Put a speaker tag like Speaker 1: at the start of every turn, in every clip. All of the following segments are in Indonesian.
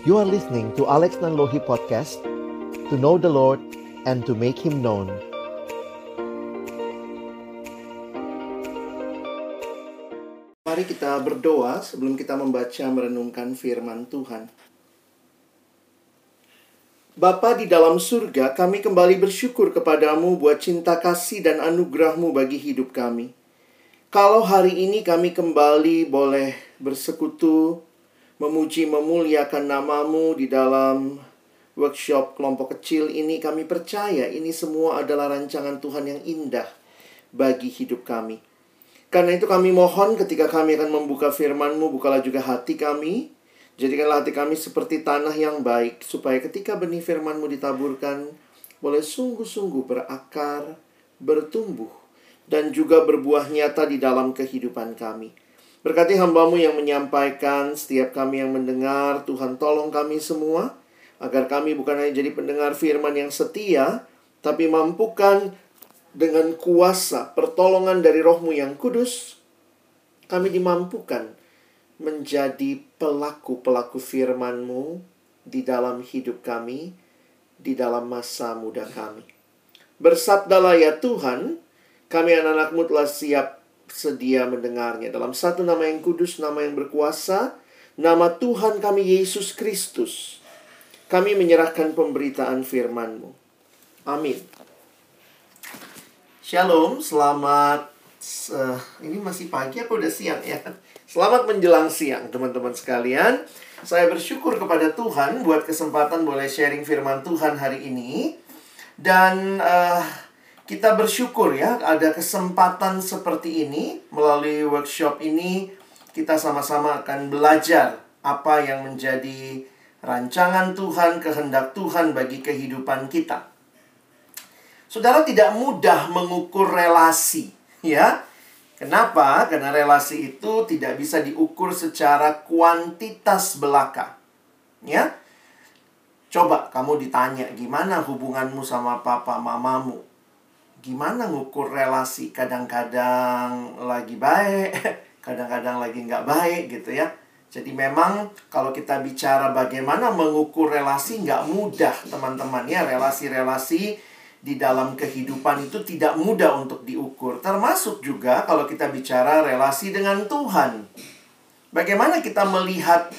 Speaker 1: You are listening to Alex Nanlohi Podcast To know the Lord and to make Him known
Speaker 2: Mari kita berdoa sebelum kita membaca merenungkan firman Tuhan. Bapa di dalam surga, kami kembali bersyukur kepadamu buat cinta kasih dan anugerahmu bagi hidup kami. Kalau hari ini kami kembali boleh bersekutu, memuji memuliakan namamu di dalam workshop kelompok kecil ini, kami percaya ini semua adalah rancangan Tuhan yang indah bagi hidup kami. Karena itu kami mohon ketika kami akan membuka firman-Mu, bukalah juga hati kami. Jadikanlah hati kami seperti tanah yang baik, supaya ketika benih firman-Mu ditaburkan, boleh sungguh-sungguh berakar, bertumbuh, dan juga berbuah nyata di dalam kehidupan kami. Berkati hambamu yang menyampaikan, setiap kami yang mendengar, Tuhan tolong kami semua, agar kami bukan hanya jadi pendengar firman yang setia, tapi mampukan dengan kuasa pertolongan dari rohmu yang kudus, kami dimampukan menjadi pelaku-pelaku firman-Mu di dalam hidup kami, di dalam masa muda kami. Bersabdalah ya Tuhan, kami anak-anakmu telah siap sedia mendengarnya. Dalam satu nama yang kudus, nama yang berkuasa, nama Tuhan kami Yesus Kristus. Kami menyerahkan pemberitaan firman-Mu. Amin. Shalom, selamat uh, ini masih pagi apa udah siang ya? Selamat menjelang siang teman-teman sekalian. Saya bersyukur kepada Tuhan buat kesempatan boleh sharing firman Tuhan hari ini. Dan uh, kita bersyukur ya ada kesempatan seperti ini melalui workshop ini kita sama-sama akan belajar apa yang menjadi rancangan Tuhan, kehendak Tuhan bagi kehidupan kita. Saudara tidak mudah mengukur relasi, ya. Kenapa? Karena relasi itu tidak bisa diukur secara kuantitas belaka. Ya. Coba kamu ditanya gimana hubunganmu sama papa mamamu. Gimana ngukur relasi? Kadang-kadang lagi baik, kadang-kadang lagi nggak baik gitu ya. Jadi memang kalau kita bicara bagaimana mengukur relasi nggak mudah teman-teman ya. Relasi-relasi di dalam kehidupan itu tidak mudah untuk diukur. Termasuk juga kalau kita bicara relasi dengan Tuhan. Bagaimana kita melihat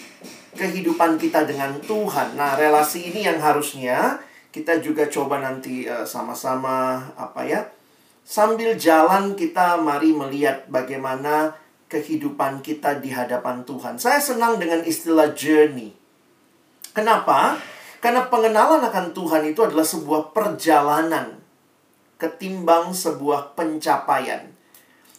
Speaker 2: kehidupan kita dengan Tuhan. Nah, relasi ini yang harusnya kita juga coba nanti sama sama-sama apa ya? Sambil jalan kita mari melihat bagaimana kehidupan kita di hadapan Tuhan. Saya senang dengan istilah journey. Kenapa? Karena pengenalan akan Tuhan itu adalah sebuah perjalanan ketimbang sebuah pencapaian.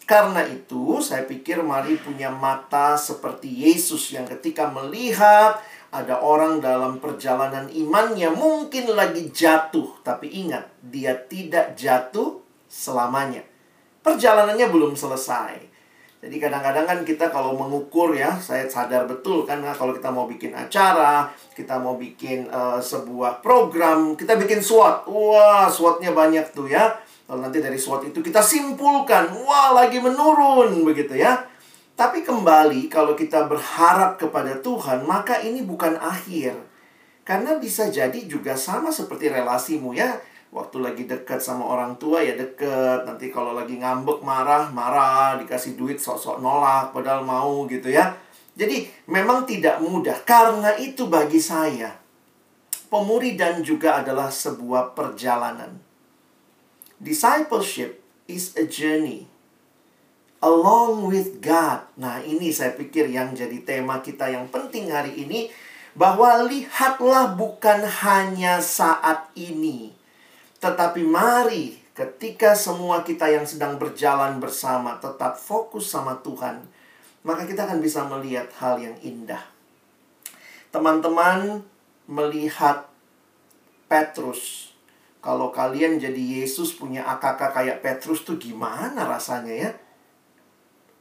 Speaker 2: Karena itu, saya pikir mari punya mata seperti Yesus yang ketika melihat ada orang dalam perjalanan imannya mungkin lagi jatuh, tapi ingat, dia tidak jatuh selamanya. Perjalanannya belum selesai. Jadi kadang-kadang kan kita kalau mengukur ya, saya sadar betul kan kalau kita mau bikin acara, kita mau bikin uh, sebuah program, kita bikin SWOT. Wah, SWOT-nya banyak tuh ya. Lalu nanti dari SWOT itu kita simpulkan, wah lagi menurun begitu ya. Tapi kembali kalau kita berharap kepada Tuhan, maka ini bukan akhir. Karena bisa jadi juga sama seperti relasimu ya. Waktu lagi dekat sama orang tua ya deket nanti kalau lagi ngambek marah marah. Dikasih duit sok-sok nolak padahal mau gitu ya. Jadi memang tidak mudah. Karena itu bagi saya pemuridan juga adalah sebuah perjalanan. Discipleship is a journey along with God nah ini saya pikir yang jadi tema kita yang penting hari ini bahwa lihatlah bukan hanya saat ini tetapi mari ketika semua kita yang sedang berjalan bersama tetap fokus sama Tuhan, maka kita akan bisa melihat hal yang indah. Teman-teman melihat Petrus. Kalau kalian jadi Yesus punya akak kayak Petrus tuh gimana rasanya ya?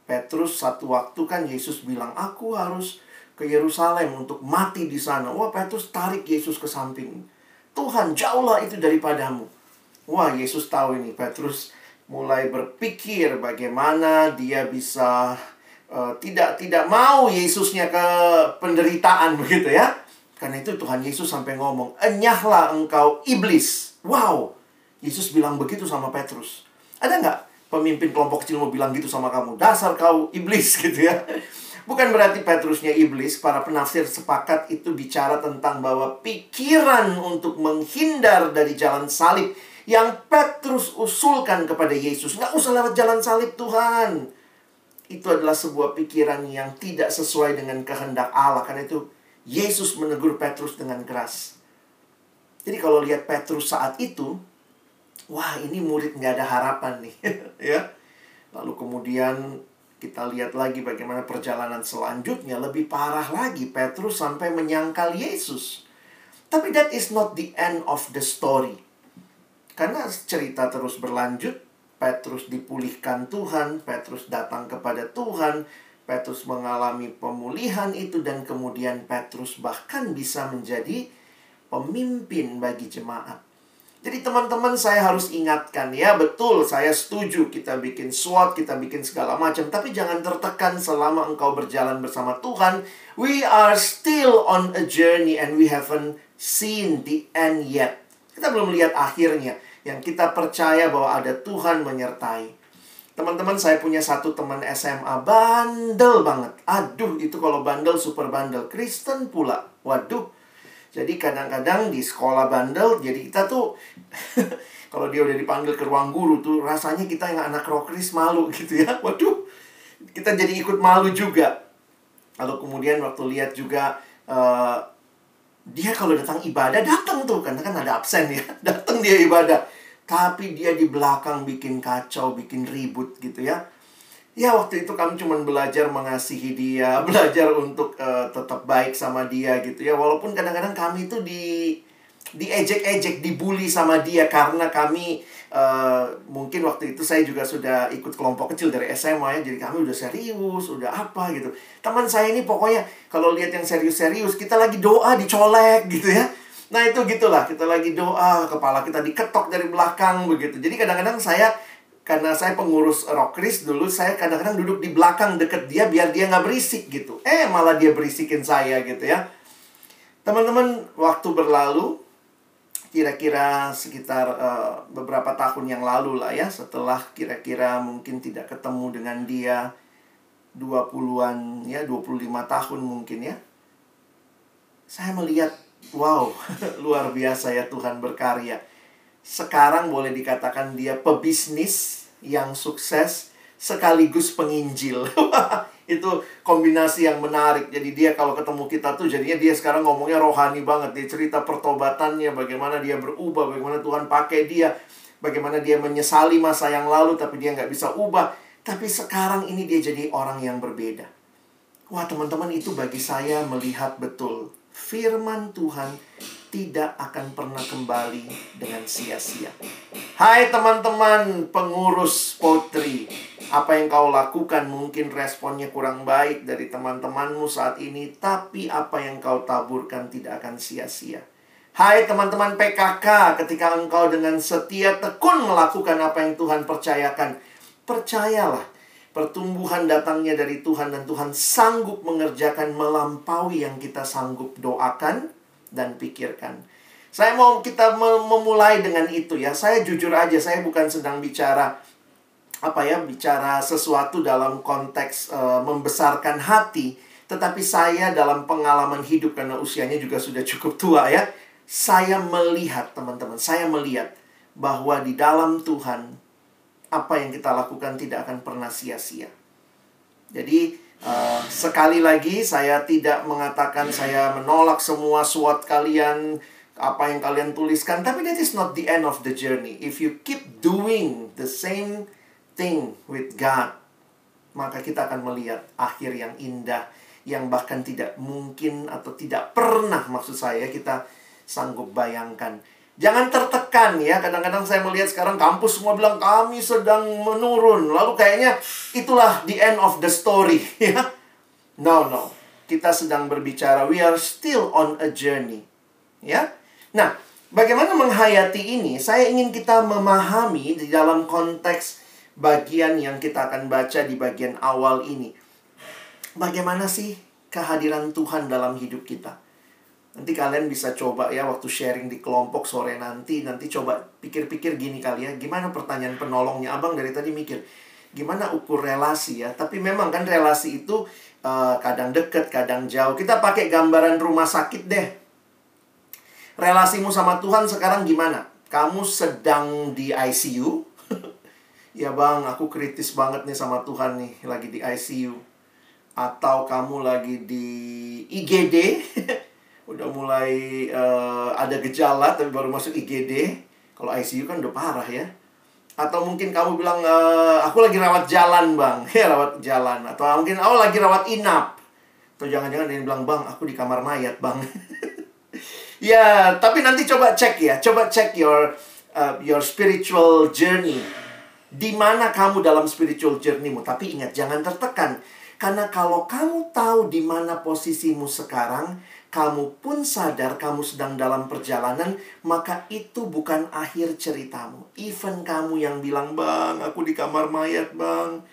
Speaker 2: Petrus satu waktu kan Yesus bilang, aku harus ke Yerusalem untuk mati di sana. Wah Petrus tarik Yesus ke samping. Tuhan jauhlah itu daripadamu. Wah Yesus tahu ini Petrus mulai berpikir bagaimana dia bisa uh, tidak tidak mau Yesusnya ke penderitaan begitu ya. Karena itu Tuhan Yesus sampai ngomong, "Enyahlah engkau iblis." Wow. Yesus bilang begitu sama Petrus. Ada nggak pemimpin kelompok kecil mau bilang gitu sama kamu? Dasar kau iblis gitu ya. Bukan berarti Petrusnya iblis, para penafsir sepakat itu bicara tentang bahwa pikiran untuk menghindar dari jalan salib yang Petrus usulkan kepada Yesus. Nggak usah lewat jalan salib Tuhan. Itu adalah sebuah pikiran yang tidak sesuai dengan kehendak Allah. Karena itu Yesus menegur Petrus dengan keras. Jadi kalau lihat Petrus saat itu, wah ini murid nggak ada harapan nih. ya. Lalu kemudian kita lihat lagi bagaimana perjalanan selanjutnya lebih parah lagi Petrus sampai menyangkal Yesus. Tapi that is not the end of the story. Karena cerita terus berlanjut, Petrus dipulihkan Tuhan, Petrus datang kepada Tuhan, Petrus mengalami pemulihan itu dan kemudian Petrus bahkan bisa menjadi pemimpin bagi jemaat. Jadi teman-teman saya harus ingatkan ya betul saya setuju kita bikin SWOT, kita bikin segala macam tapi jangan tertekan selama engkau berjalan bersama Tuhan. We are still on a journey and we haven't seen the end yet. Kita belum lihat akhirnya. Yang kita percaya bahwa ada Tuhan menyertai. Teman-teman saya punya satu teman SMA bandel banget. Aduh itu kalau bandel super bandel. Kristen pula. Waduh jadi kadang-kadang di sekolah bandel, jadi kita tuh kalau dia udah dipanggil ke ruang guru tuh rasanya kita yang anak rokris malu gitu ya. Waduh, kita jadi ikut malu juga. Lalu kemudian waktu lihat juga uh, dia kalau datang ibadah datang tuh karena kan ada absen ya, datang dia ibadah. Tapi dia di belakang bikin kacau, bikin ribut gitu ya. Ya waktu itu kami cuma belajar mengasihi dia, belajar untuk uh, tetap baik sama dia gitu ya. Walaupun kadang-kadang kami itu di diejek-ejek, dibully sama dia karena kami uh, mungkin waktu itu saya juga sudah ikut kelompok kecil dari SMA ya. Jadi kami udah serius, udah apa gitu. Teman saya ini pokoknya kalau lihat yang serius-serius, kita lagi doa dicolek gitu ya. Nah itu gitulah, kita lagi doa, kepala kita diketok dari belakang begitu. Jadi kadang-kadang saya karena saya pengurus rockris dulu saya kadang-kadang duduk di belakang deket dia biar dia nggak berisik gitu. Eh malah dia berisikin saya gitu ya. Teman-teman waktu berlalu kira-kira sekitar uh, beberapa tahun yang lalu lah ya setelah kira-kira mungkin tidak ketemu dengan dia 20-an ya 25 tahun mungkin ya saya melihat wow luar biasa ya Tuhan berkarya sekarang boleh dikatakan dia pebisnis yang sukses sekaligus penginjil. itu kombinasi yang menarik. Jadi dia kalau ketemu kita tuh jadinya dia sekarang ngomongnya rohani banget. Dia cerita pertobatannya, bagaimana dia berubah, bagaimana Tuhan pakai dia, bagaimana dia menyesali masa yang lalu tapi dia nggak bisa ubah. Tapi sekarang ini dia jadi orang yang berbeda. Wah teman-teman itu bagi saya melihat betul firman Tuhan tidak akan pernah kembali dengan sia-sia. Hai teman-teman pengurus potri, apa yang kau lakukan mungkin responnya kurang baik dari teman-temanmu saat ini, tapi apa yang kau taburkan tidak akan sia-sia. Hai teman-teman PKK, ketika engkau dengan setia tekun melakukan apa yang Tuhan percayakan, percayalah pertumbuhan datangnya dari Tuhan dan Tuhan sanggup mengerjakan melampaui yang kita sanggup doakan dan pikirkan. Saya mau kita memulai dengan itu ya. Saya jujur aja, saya bukan sedang bicara apa ya, bicara sesuatu dalam konteks uh, membesarkan hati, tetapi saya dalam pengalaman hidup karena usianya juga sudah cukup tua ya. Saya melihat teman-teman, saya melihat bahwa di dalam Tuhan apa yang kita lakukan tidak akan pernah sia-sia. Jadi Uh, sekali lagi saya tidak mengatakan saya menolak semua suat kalian apa yang kalian tuliskan tapi that is not the end of the journey. If you keep doing the same thing with God maka kita akan melihat akhir yang indah yang bahkan tidak mungkin atau tidak pernah maksud saya kita sanggup bayangkan Jangan tertekan ya. Kadang-kadang saya melihat sekarang kampus semua bilang kami sedang menurun. Lalu kayaknya itulah the end of the story ya. No, no. Kita sedang berbicara we are still on a journey. Ya. Nah, bagaimana menghayati ini? Saya ingin kita memahami di dalam konteks bagian yang kita akan baca di bagian awal ini. Bagaimana sih kehadiran Tuhan dalam hidup kita? Nanti kalian bisa coba ya waktu sharing di kelompok sore nanti, nanti coba pikir-pikir gini kali ya, gimana pertanyaan penolongnya? Abang dari tadi mikir, gimana ukur relasi ya? Tapi memang kan relasi itu uh, kadang deket, kadang jauh. Kita pakai gambaran rumah sakit deh. Relasimu sama Tuhan sekarang gimana? Kamu sedang di ICU? ya bang, aku kritis banget nih sama Tuhan nih, lagi di ICU. Atau kamu lagi di IGD? udah mulai uh, ada gejala tapi baru masuk IGD kalau ICU kan udah parah ya. Atau mungkin kamu bilang e, aku lagi rawat jalan bang. Ya rawat jalan. Atau mungkin oh lagi rawat inap. Atau jangan-jangan dia bilang bang aku di kamar mayat bang. Ya tapi nanti coba cek ya. Coba cek your uh, your spiritual journey. Di mana kamu dalam spiritual journeymu? Tapi ingat jangan tertekan. Karena kalau kamu tahu di mana posisimu sekarang kamu pun sadar kamu sedang dalam perjalanan, maka itu bukan akhir ceritamu. Even kamu yang bilang, Bang, aku di kamar mayat, Bang.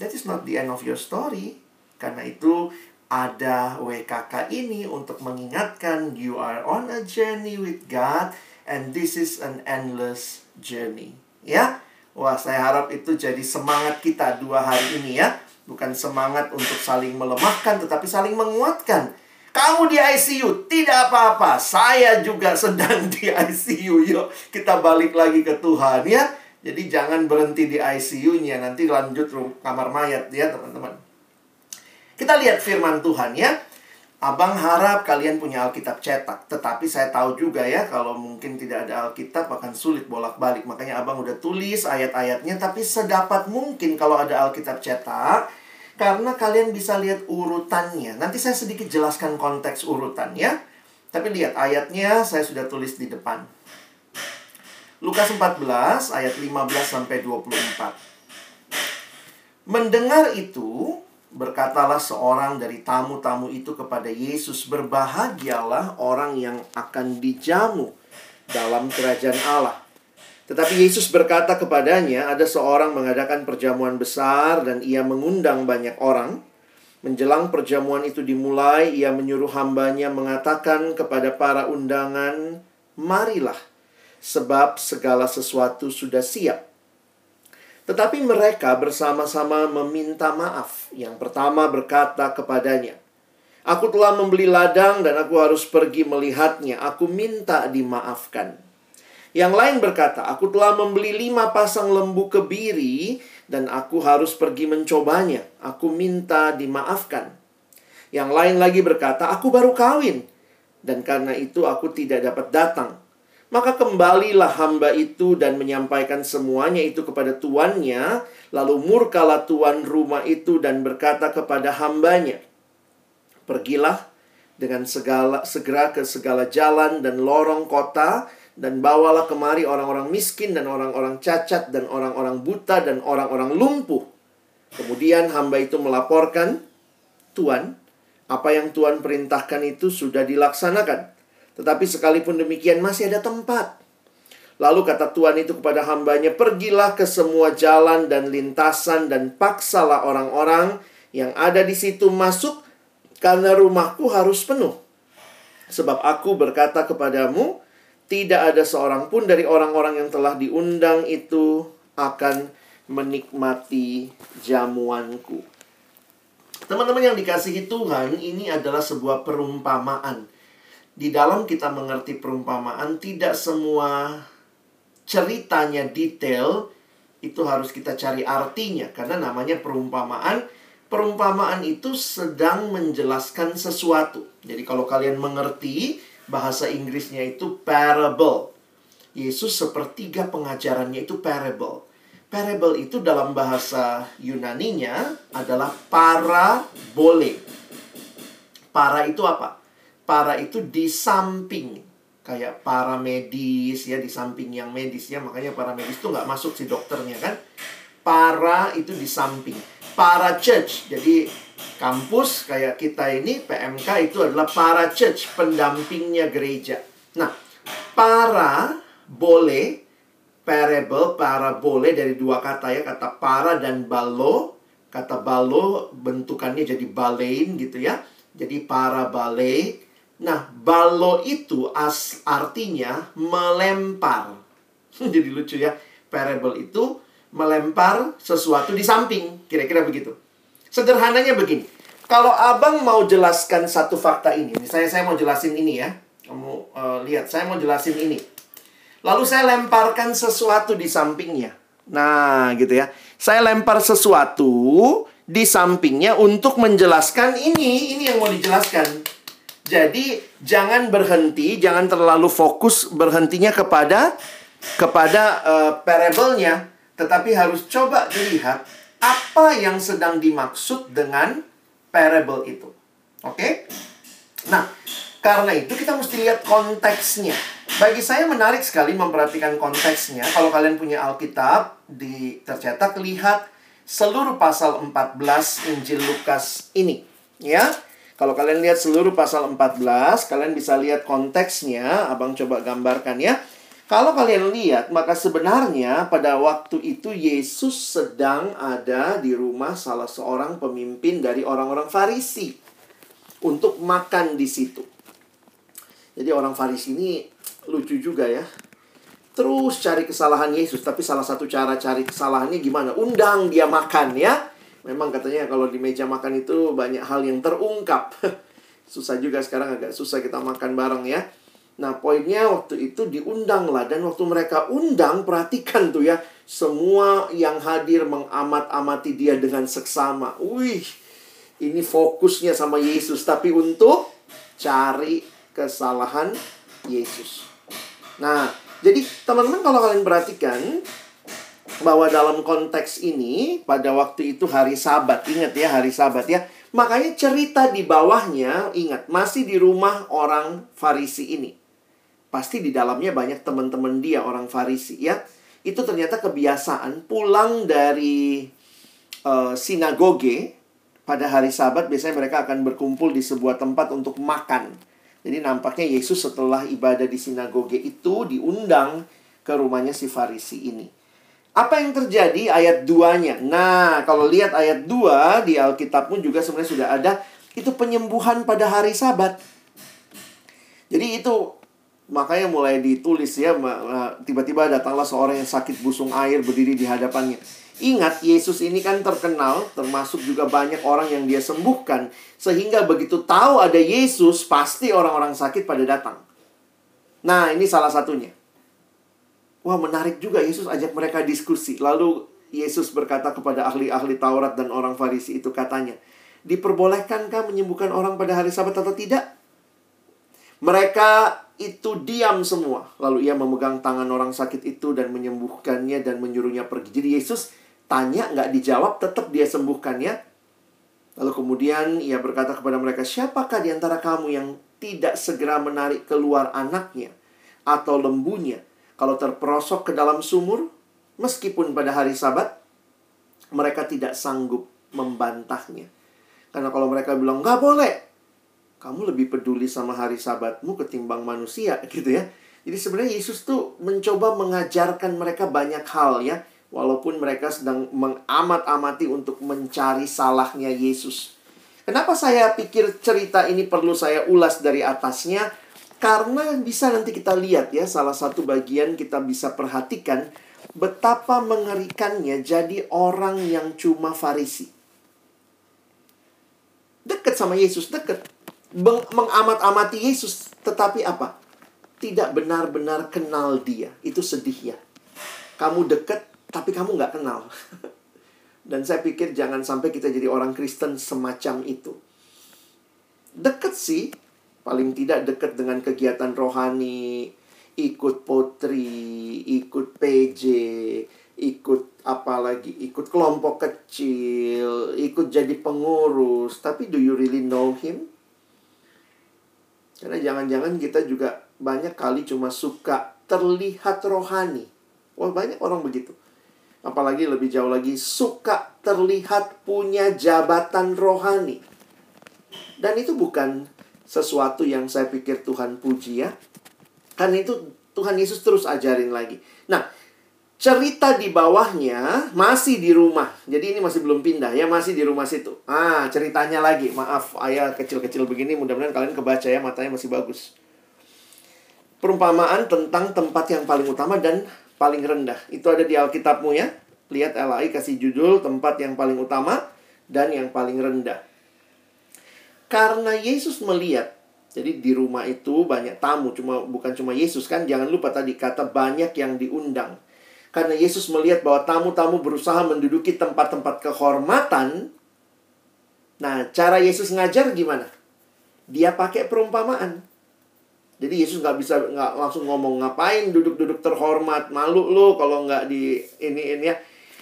Speaker 2: That is not the end of your story. Karena itu ada WKK ini untuk mengingatkan you are on a journey with God and this is an endless journey. Ya, wah saya harap itu jadi semangat kita dua hari ini ya. Bukan semangat untuk saling melemahkan, tetapi saling menguatkan kamu di ICU, tidak apa-apa. Saya juga sedang di ICU. Yuk, kita balik lagi ke Tuhan ya. Jadi jangan berhenti di ICU-nya, nanti lanjut kamar mayat ya, teman-teman. Kita lihat firman Tuhan ya. Abang harap kalian punya Alkitab cetak. Tetapi saya tahu juga ya, kalau mungkin tidak ada Alkitab akan sulit bolak-balik. Makanya abang udah tulis ayat-ayatnya. Tapi sedapat mungkin kalau ada Alkitab cetak, karena kalian bisa lihat urutannya. Nanti saya sedikit jelaskan konteks urutannya. Tapi lihat ayatnya saya sudah tulis di depan. Lukas 14 ayat 15 sampai 24. Mendengar itu, berkatalah seorang dari tamu-tamu itu kepada Yesus, "Berbahagialah orang yang akan dijamu dalam kerajaan Allah." Tetapi Yesus berkata kepadanya, ada seorang mengadakan perjamuan besar dan ia mengundang banyak orang. Menjelang perjamuan itu dimulai, ia menyuruh hambanya mengatakan kepada para undangan, Marilah, sebab segala sesuatu sudah siap. Tetapi mereka bersama-sama meminta maaf. Yang pertama berkata kepadanya, Aku telah membeli ladang dan aku harus pergi melihatnya. Aku minta dimaafkan. Yang lain berkata, aku telah membeli lima pasang lembu kebiri dan aku harus pergi mencobanya. Aku minta dimaafkan. Yang lain lagi berkata, aku baru kawin dan karena itu aku tidak dapat datang. Maka kembalilah hamba itu dan menyampaikan semuanya itu kepada tuannya. Lalu murkalah tuan rumah itu dan berkata kepada hambanya, Pergilah dengan segala segera ke segala jalan dan lorong kota dan bawalah kemari orang-orang miskin dan orang-orang cacat dan orang-orang buta dan orang-orang lumpuh. Kemudian hamba itu melaporkan, Tuan, apa yang Tuhan perintahkan itu sudah dilaksanakan. Tetapi sekalipun demikian masih ada tempat. Lalu kata Tuhan itu kepada hambanya, pergilah ke semua jalan dan lintasan dan paksalah orang-orang yang ada di situ masuk karena rumahku harus penuh. Sebab aku berkata kepadamu, tidak ada seorang pun dari orang-orang yang telah diundang itu akan menikmati jamuanku. Teman-teman yang dikasihi Tuhan, ini adalah sebuah perumpamaan. Di dalam kita mengerti perumpamaan, tidak semua ceritanya detail itu harus kita cari artinya karena namanya perumpamaan. Perumpamaan itu sedang menjelaskan sesuatu. Jadi kalau kalian mengerti, bahasa Inggrisnya itu parable. Yesus sepertiga pengajarannya itu parable. Parable itu dalam bahasa Yunaninya adalah parabole. Para itu apa? Para itu di samping. Kayak para medis ya, di samping yang medis ya. Makanya para medis itu nggak masuk si dokternya kan. Para itu di samping. Para church. Jadi kampus kayak kita ini PMK itu adalah para church pendampingnya gereja. Nah, para boleh parable para boleh dari dua kata ya kata para dan balo kata balo bentukannya jadi balein gitu ya jadi para balai Nah, balo itu as artinya melempar. Jadi lucu ya. Parable itu melempar sesuatu di samping. Kira-kira begitu. Sederhananya begini. Kalau abang mau jelaskan satu fakta ini. Misalnya saya mau jelasin ini ya. Kamu uh, lihat, saya mau jelasin ini. Lalu saya lemparkan sesuatu di sampingnya. Nah, gitu ya. Saya lempar sesuatu di sampingnya untuk menjelaskan ini. Ini yang mau dijelaskan. Jadi, jangan berhenti, jangan terlalu fokus berhentinya kepada kepada uh, parable-nya, tetapi harus coba dilihat apa yang sedang dimaksud dengan parable itu. Oke? Okay? Nah, karena itu kita mesti lihat konteksnya. Bagi saya menarik sekali memperhatikan konteksnya. Kalau kalian punya Alkitab, di tercetak lihat seluruh pasal 14 Injil Lukas ini, ya. Kalau kalian lihat seluruh pasal 14, kalian bisa lihat konteksnya. Abang coba gambarkan ya. Kalau kalian lihat, maka sebenarnya pada waktu itu Yesus sedang ada di rumah salah seorang pemimpin dari orang-orang Farisi untuk makan di situ. Jadi orang Farisi ini lucu juga ya. Terus cari kesalahan Yesus, tapi salah satu cara cari kesalahannya gimana? Undang dia makan ya. Memang katanya kalau di meja makan itu banyak hal yang terungkap. Susah juga sekarang agak susah kita makan bareng ya. Nah, poinnya waktu itu diundang lah. Dan waktu mereka undang, perhatikan tuh ya. Semua yang hadir mengamat-amati dia dengan seksama. Wih, ini fokusnya sama Yesus. Tapi untuk cari kesalahan Yesus. Nah, jadi teman-teman kalau kalian perhatikan, bahwa dalam konteks ini pada waktu itu hari Sabat, ingat ya hari Sabat ya. Makanya cerita di bawahnya, ingat masih di rumah orang Farisi ini. Pasti di dalamnya banyak teman-teman dia orang Farisi ya. Itu ternyata kebiasaan pulang dari uh, sinagoge pada hari Sabat biasanya mereka akan berkumpul di sebuah tempat untuk makan. Jadi nampaknya Yesus setelah ibadah di sinagoge itu diundang ke rumahnya si Farisi ini. Apa yang terjadi ayat 2-nya? Nah, kalau lihat ayat 2 di Alkitabmu juga sebenarnya sudah ada itu penyembuhan pada hari Sabat. Jadi itu Makanya mulai ditulis ya, tiba-tiba datanglah seorang yang sakit busung air berdiri di hadapannya. Ingat, Yesus ini kan terkenal, termasuk juga banyak orang yang dia sembuhkan. Sehingga begitu tahu ada Yesus, pasti orang-orang sakit pada datang. Nah, ini salah satunya. Wah, menarik juga Yesus ajak mereka diskusi. Lalu Yesus berkata kepada ahli-ahli Taurat dan orang Farisi itu katanya, Diperbolehkankah menyembuhkan orang pada hari sabat atau tidak? Mereka itu diam semua. Lalu ia memegang tangan orang sakit itu dan menyembuhkannya dan menyuruhnya pergi. Jadi Yesus tanya, nggak dijawab, tetap dia sembuhkannya. Lalu kemudian ia berkata kepada mereka, siapakah di antara kamu yang tidak segera menarik keluar anaknya atau lembunya kalau terperosok ke dalam sumur? Meskipun pada hari sabat, mereka tidak sanggup membantahnya. Karena kalau mereka bilang, nggak boleh, kamu lebih peduli sama hari sabatmu ketimbang manusia gitu ya. Jadi sebenarnya Yesus tuh mencoba mengajarkan mereka banyak hal ya. Walaupun mereka sedang mengamat-amati untuk mencari salahnya Yesus. Kenapa saya pikir cerita ini perlu saya ulas dari atasnya? Karena bisa nanti kita lihat ya, salah satu bagian kita bisa perhatikan betapa mengerikannya jadi orang yang cuma Farisi. Dekat sama Yesus, dekat mengamat-amati Yesus, tetapi apa? Tidak benar-benar kenal dia. Itu sedih ya. Kamu dekat, tapi kamu nggak kenal. Dan saya pikir jangan sampai kita jadi orang Kristen semacam itu. Deket sih, paling tidak dekat dengan kegiatan rohani, ikut potri, ikut PJ, ikut apa lagi, ikut kelompok kecil, ikut jadi pengurus. Tapi do you really know him? Karena jangan-jangan kita juga banyak kali cuma suka terlihat rohani. Wah, banyak orang begitu. Apalagi lebih jauh lagi, suka terlihat punya jabatan rohani. Dan itu bukan sesuatu yang saya pikir Tuhan puji ya. Karena itu Tuhan Yesus terus ajarin lagi. Nah, cerita di bawahnya masih di rumah. Jadi ini masih belum pindah ya, masih di rumah situ. Ah, ceritanya lagi. Maaf, ayah kecil-kecil begini mudah-mudahan kalian kebaca ya, matanya masih bagus. Perumpamaan tentang tempat yang paling utama dan paling rendah. Itu ada di Alkitabmu ya. Lihat LAI kasih judul tempat yang paling utama dan yang paling rendah. Karena Yesus melihat jadi di rumah itu banyak tamu, cuma bukan cuma Yesus kan. Jangan lupa tadi kata banyak yang diundang karena Yesus melihat bahwa tamu-tamu berusaha menduduki tempat-tempat kehormatan. Nah, cara Yesus ngajar gimana? Dia pakai perumpamaan. Jadi Yesus nggak bisa nggak langsung ngomong ngapain duduk-duduk terhormat malu lu kalau nggak di ini ini ya.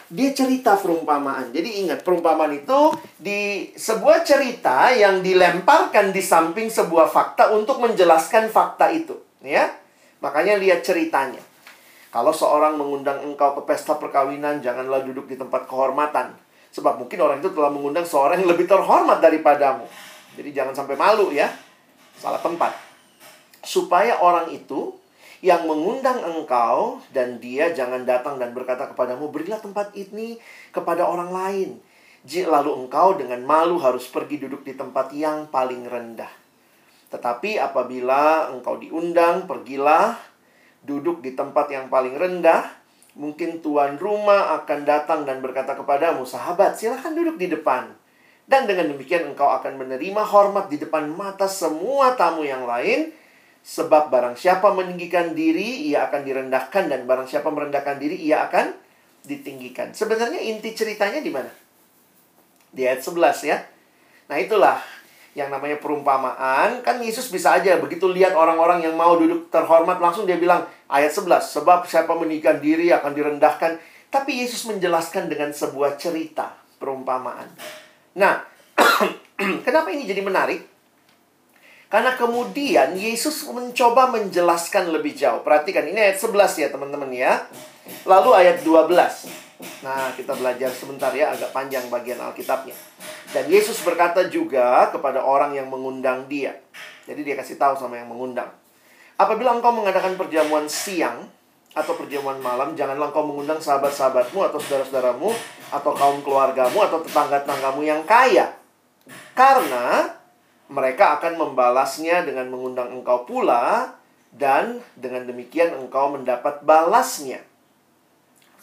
Speaker 2: Dia cerita perumpamaan. Jadi ingat perumpamaan itu di sebuah cerita yang dilemparkan di samping sebuah fakta untuk menjelaskan fakta itu, ya. Makanya lihat ceritanya. Kalau seorang mengundang engkau ke pesta perkawinan, janganlah duduk di tempat kehormatan. Sebab mungkin orang itu telah mengundang seorang yang lebih terhormat daripadamu. Jadi jangan sampai malu ya. Salah tempat. Supaya orang itu yang mengundang engkau dan dia jangan datang dan berkata kepadamu, berilah tempat ini kepada orang lain. Lalu engkau dengan malu harus pergi duduk di tempat yang paling rendah. Tetapi apabila engkau diundang, pergilah duduk di tempat yang paling rendah, mungkin tuan rumah akan datang dan berkata kepadamu, "Sahabat, silahkan duduk di depan." Dan dengan demikian engkau akan menerima hormat di depan mata semua tamu yang lain, sebab barang siapa meninggikan diri, ia akan direndahkan dan barang siapa merendahkan diri, ia akan ditinggikan. Sebenarnya inti ceritanya di mana? Di ayat 11 ya. Nah, itulah yang namanya perumpamaan, kan Yesus bisa aja begitu lihat orang-orang yang mau duduk terhormat langsung dia bilang ayat 11, sebab siapa menikah diri akan direndahkan. Tapi Yesus menjelaskan dengan sebuah cerita perumpamaan. Nah, kenapa ini jadi menarik? Karena kemudian Yesus mencoba menjelaskan lebih jauh. Perhatikan, ini ayat 11 ya teman-teman ya. Lalu ayat 12. Nah, kita belajar sebentar ya, agak panjang bagian Alkitabnya. Dan Yesus berkata juga kepada orang yang mengundang dia. Jadi dia kasih tahu sama yang mengundang. Apabila engkau mengadakan perjamuan siang atau perjamuan malam, janganlah engkau mengundang sahabat-sahabatmu atau saudara-saudaramu atau kaum keluargamu atau tetangga-tetanggamu yang kaya. Karena mereka akan membalasnya dengan mengundang engkau pula dan dengan demikian engkau mendapat balasnya.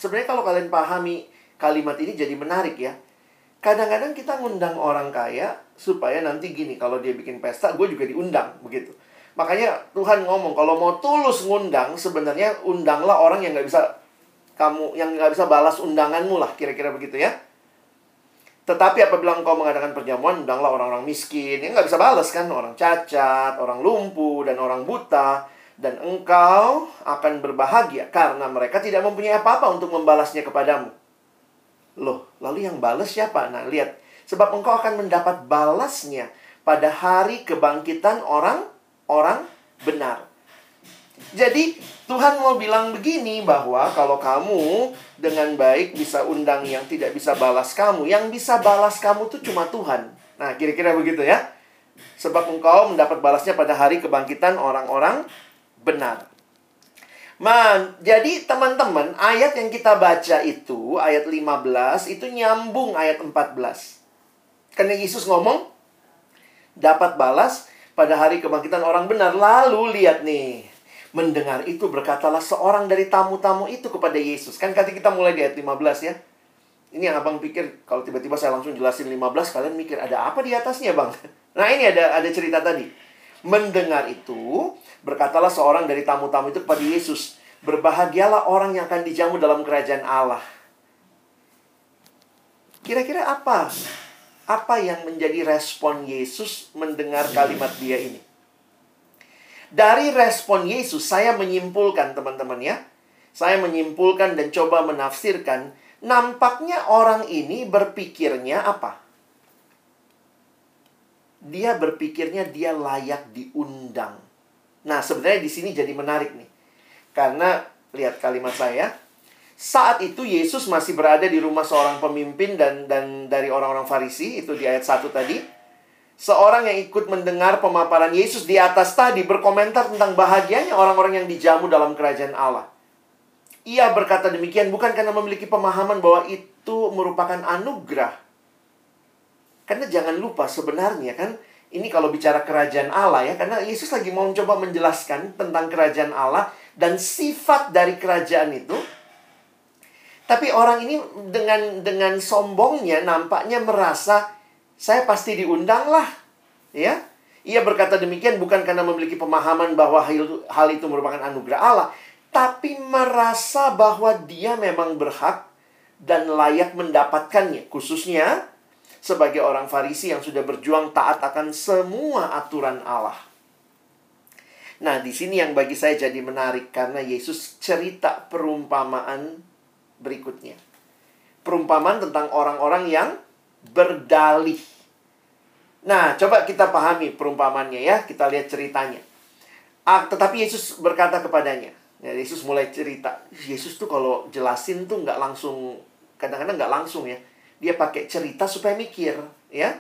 Speaker 2: Sebenarnya kalau kalian pahami kalimat ini jadi menarik ya. Kadang-kadang kita ngundang orang kaya supaya nanti gini, kalau dia bikin pesta, gue juga diundang, begitu. Makanya Tuhan ngomong, kalau mau tulus ngundang, sebenarnya undanglah orang yang nggak bisa kamu yang nggak bisa balas undanganmu lah, kira-kira begitu ya. Tetapi apabila engkau mengadakan perjamuan, undanglah orang-orang miskin, yang nggak bisa balas kan, orang cacat, orang lumpuh, dan orang buta. Dan engkau akan berbahagia karena mereka tidak mempunyai apa-apa untuk membalasnya kepadamu. Loh, lalu yang balas siapa? Nah, lihat. Sebab engkau akan mendapat balasnya pada hari kebangkitan orang-orang benar. Jadi, Tuhan mau bilang begini bahwa kalau kamu dengan baik bisa undang yang tidak bisa balas kamu, yang bisa balas kamu tuh cuma Tuhan. Nah, kira-kira begitu ya. Sebab engkau mendapat balasnya pada hari kebangkitan orang-orang benar. Man, jadi teman-teman, ayat yang kita baca itu, ayat 15, itu nyambung ayat 14. Karena Yesus ngomong, dapat balas pada hari kebangkitan orang benar. Lalu lihat nih, mendengar itu berkatalah seorang dari tamu-tamu itu kepada Yesus. Kan kata kita mulai di ayat 15 ya. Ini yang abang pikir, kalau tiba-tiba saya langsung jelasin 15, kalian mikir, ada apa di atasnya bang? Nah ini ada ada cerita tadi. Mendengar itu, berkatalah seorang dari tamu-tamu itu kepada Yesus, berbahagialah orang yang akan dijamu dalam kerajaan Allah. Kira-kira apa? Apa yang menjadi respon Yesus mendengar kalimat dia ini? Dari respon Yesus, saya menyimpulkan teman-teman ya. Saya menyimpulkan dan coba menafsirkan, nampaknya orang ini berpikirnya apa? Dia berpikirnya dia layak diundang. Nah, sebenarnya di sini jadi menarik nih. Karena lihat kalimat saya, saat itu Yesus masih berada di rumah seorang pemimpin dan dan dari orang-orang Farisi, itu di ayat 1 tadi. Seorang yang ikut mendengar pemaparan Yesus di atas tadi berkomentar tentang bahagianya orang-orang yang dijamu dalam kerajaan Allah. Ia berkata demikian bukan karena memiliki pemahaman bahwa itu merupakan anugerah. Karena jangan lupa sebenarnya kan ini kalau bicara kerajaan Allah ya, karena Yesus lagi mau coba menjelaskan tentang kerajaan Allah dan sifat dari kerajaan itu. Tapi orang ini dengan dengan sombongnya nampaknya merasa saya pasti diundang lah, ya. Ia berkata demikian bukan karena memiliki pemahaman bahwa hal itu merupakan anugerah Allah, tapi merasa bahwa dia memang berhak dan layak mendapatkannya, khususnya sebagai orang Farisi yang sudah berjuang taat akan semua aturan Allah. Nah, di sini yang bagi saya jadi menarik karena Yesus cerita perumpamaan berikutnya. Perumpamaan tentang orang-orang yang berdalih. Nah, coba kita pahami perumpamannya ya, kita lihat ceritanya. Ah, tetapi Yesus berkata kepadanya, ya, Yesus mulai cerita. Yesus tuh kalau jelasin tuh nggak langsung, kadang-kadang nggak langsung ya dia pakai cerita supaya mikir, ya.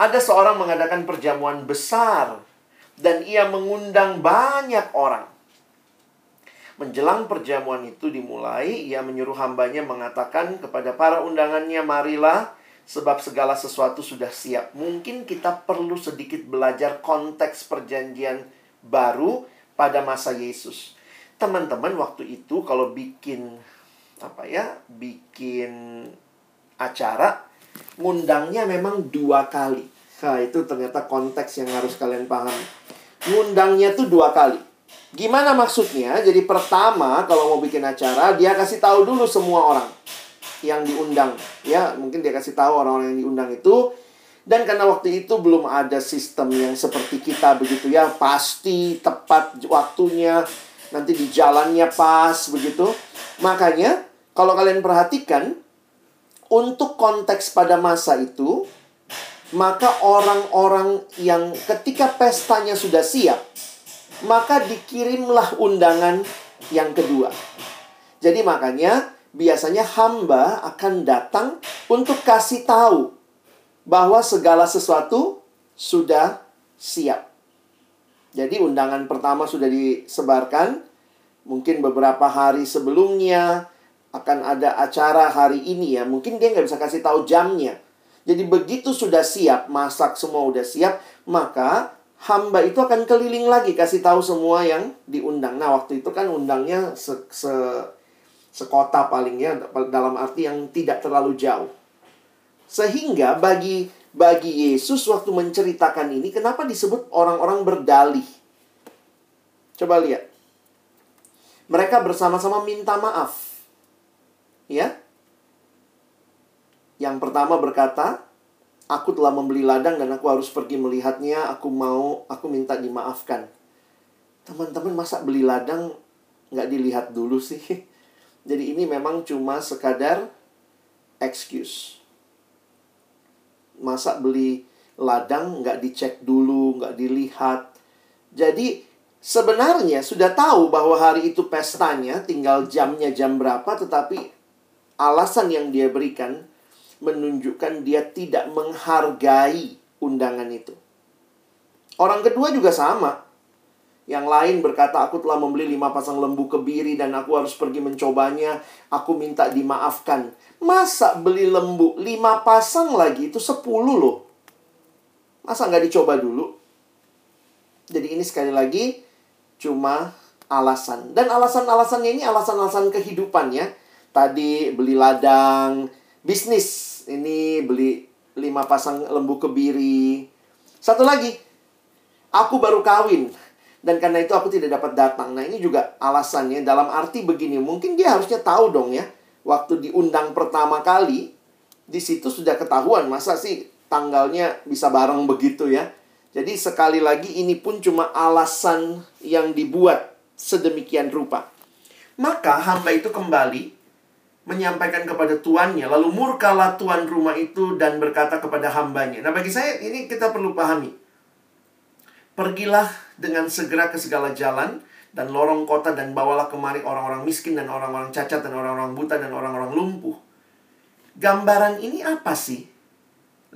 Speaker 2: Ada seorang mengadakan perjamuan besar dan ia mengundang banyak orang. Menjelang perjamuan itu dimulai, ia menyuruh hambanya mengatakan kepada para undangannya, marilah, sebab segala sesuatu sudah siap. Mungkin kita perlu sedikit belajar konteks perjanjian baru pada masa Yesus. Teman-teman waktu itu kalau bikin apa ya, bikin acara ngundangnya memang dua kali. Nah, itu ternyata konteks yang harus kalian paham. Ngundangnya tuh dua kali. Gimana maksudnya? Jadi pertama kalau mau bikin acara, dia kasih tahu dulu semua orang yang diundang. Ya, mungkin dia kasih tahu orang-orang yang diundang itu. Dan karena waktu itu belum ada sistem yang seperti kita begitu ya, pasti tepat waktunya, nanti di jalannya pas begitu. Makanya kalau kalian perhatikan untuk konteks pada masa itu, maka orang-orang yang ketika pestanya sudah siap, maka dikirimlah undangan yang kedua. Jadi makanya biasanya hamba akan datang untuk kasih tahu bahwa segala sesuatu sudah siap. Jadi undangan pertama sudah disebarkan, mungkin beberapa hari sebelumnya akan ada acara hari ini ya. Mungkin dia nggak bisa kasih tahu jamnya. Jadi begitu sudah siap, masak semua udah siap, maka hamba itu akan keliling lagi kasih tahu semua yang diundang. Nah, waktu itu kan undangnya se, se sekota paling ya dalam arti yang tidak terlalu jauh. Sehingga bagi bagi Yesus waktu menceritakan ini kenapa disebut orang-orang berdalih? Coba lihat. Mereka bersama-sama minta maaf. Ya. Yang pertama berkata, aku telah membeli ladang dan aku harus pergi melihatnya, aku mau, aku minta dimaafkan. Teman-teman masa beli ladang nggak dilihat dulu sih? Jadi ini memang cuma sekadar excuse. Masa beli ladang nggak dicek dulu, nggak dilihat. Jadi sebenarnya sudah tahu bahwa hari itu pestanya, tinggal jamnya jam berapa, tetapi alasan yang dia berikan menunjukkan dia tidak menghargai undangan itu. Orang kedua juga sama. Yang lain berkata, aku telah membeli lima pasang lembu kebiri dan aku harus pergi mencobanya. Aku minta dimaafkan. Masa beli lembu lima pasang lagi itu sepuluh loh. Masa nggak dicoba dulu? Jadi ini sekali lagi cuma alasan. Dan alasan-alasannya ini alasan-alasan kehidupan ya Tadi beli ladang, bisnis. Ini beli lima pasang lembu kebiri. Satu lagi, aku baru kawin. Dan karena itu aku tidak dapat datang. Nah ini juga alasannya dalam arti begini. Mungkin dia harusnya tahu dong ya. Waktu diundang pertama kali, di situ sudah ketahuan. Masa sih tanggalnya bisa bareng begitu ya. Jadi sekali lagi ini pun cuma alasan yang dibuat sedemikian rupa. Maka hamba itu kembali menyampaikan kepada tuannya. Lalu murkalah tuan rumah itu dan berkata kepada hambanya. Nah bagi saya ini kita perlu pahami. Pergilah dengan segera ke segala jalan dan lorong kota dan bawalah kemari orang-orang miskin dan orang-orang cacat dan orang-orang buta dan orang-orang lumpuh. Gambaran ini apa sih?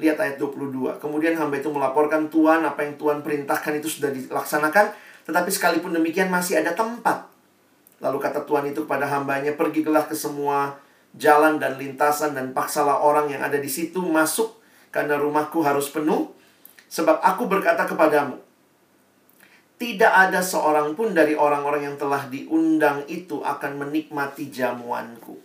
Speaker 2: Lihat ayat 22. Kemudian hamba itu melaporkan Tuhan apa yang Tuhan perintahkan itu sudah dilaksanakan. Tetapi sekalipun demikian masih ada tempat. Lalu kata Tuhan itu kepada hambanya, pergilah ke semua jalan dan lintasan dan paksalah orang yang ada di situ masuk karena rumahku harus penuh. Sebab aku berkata kepadamu, tidak ada seorang pun dari orang-orang yang telah diundang itu akan menikmati jamuanku.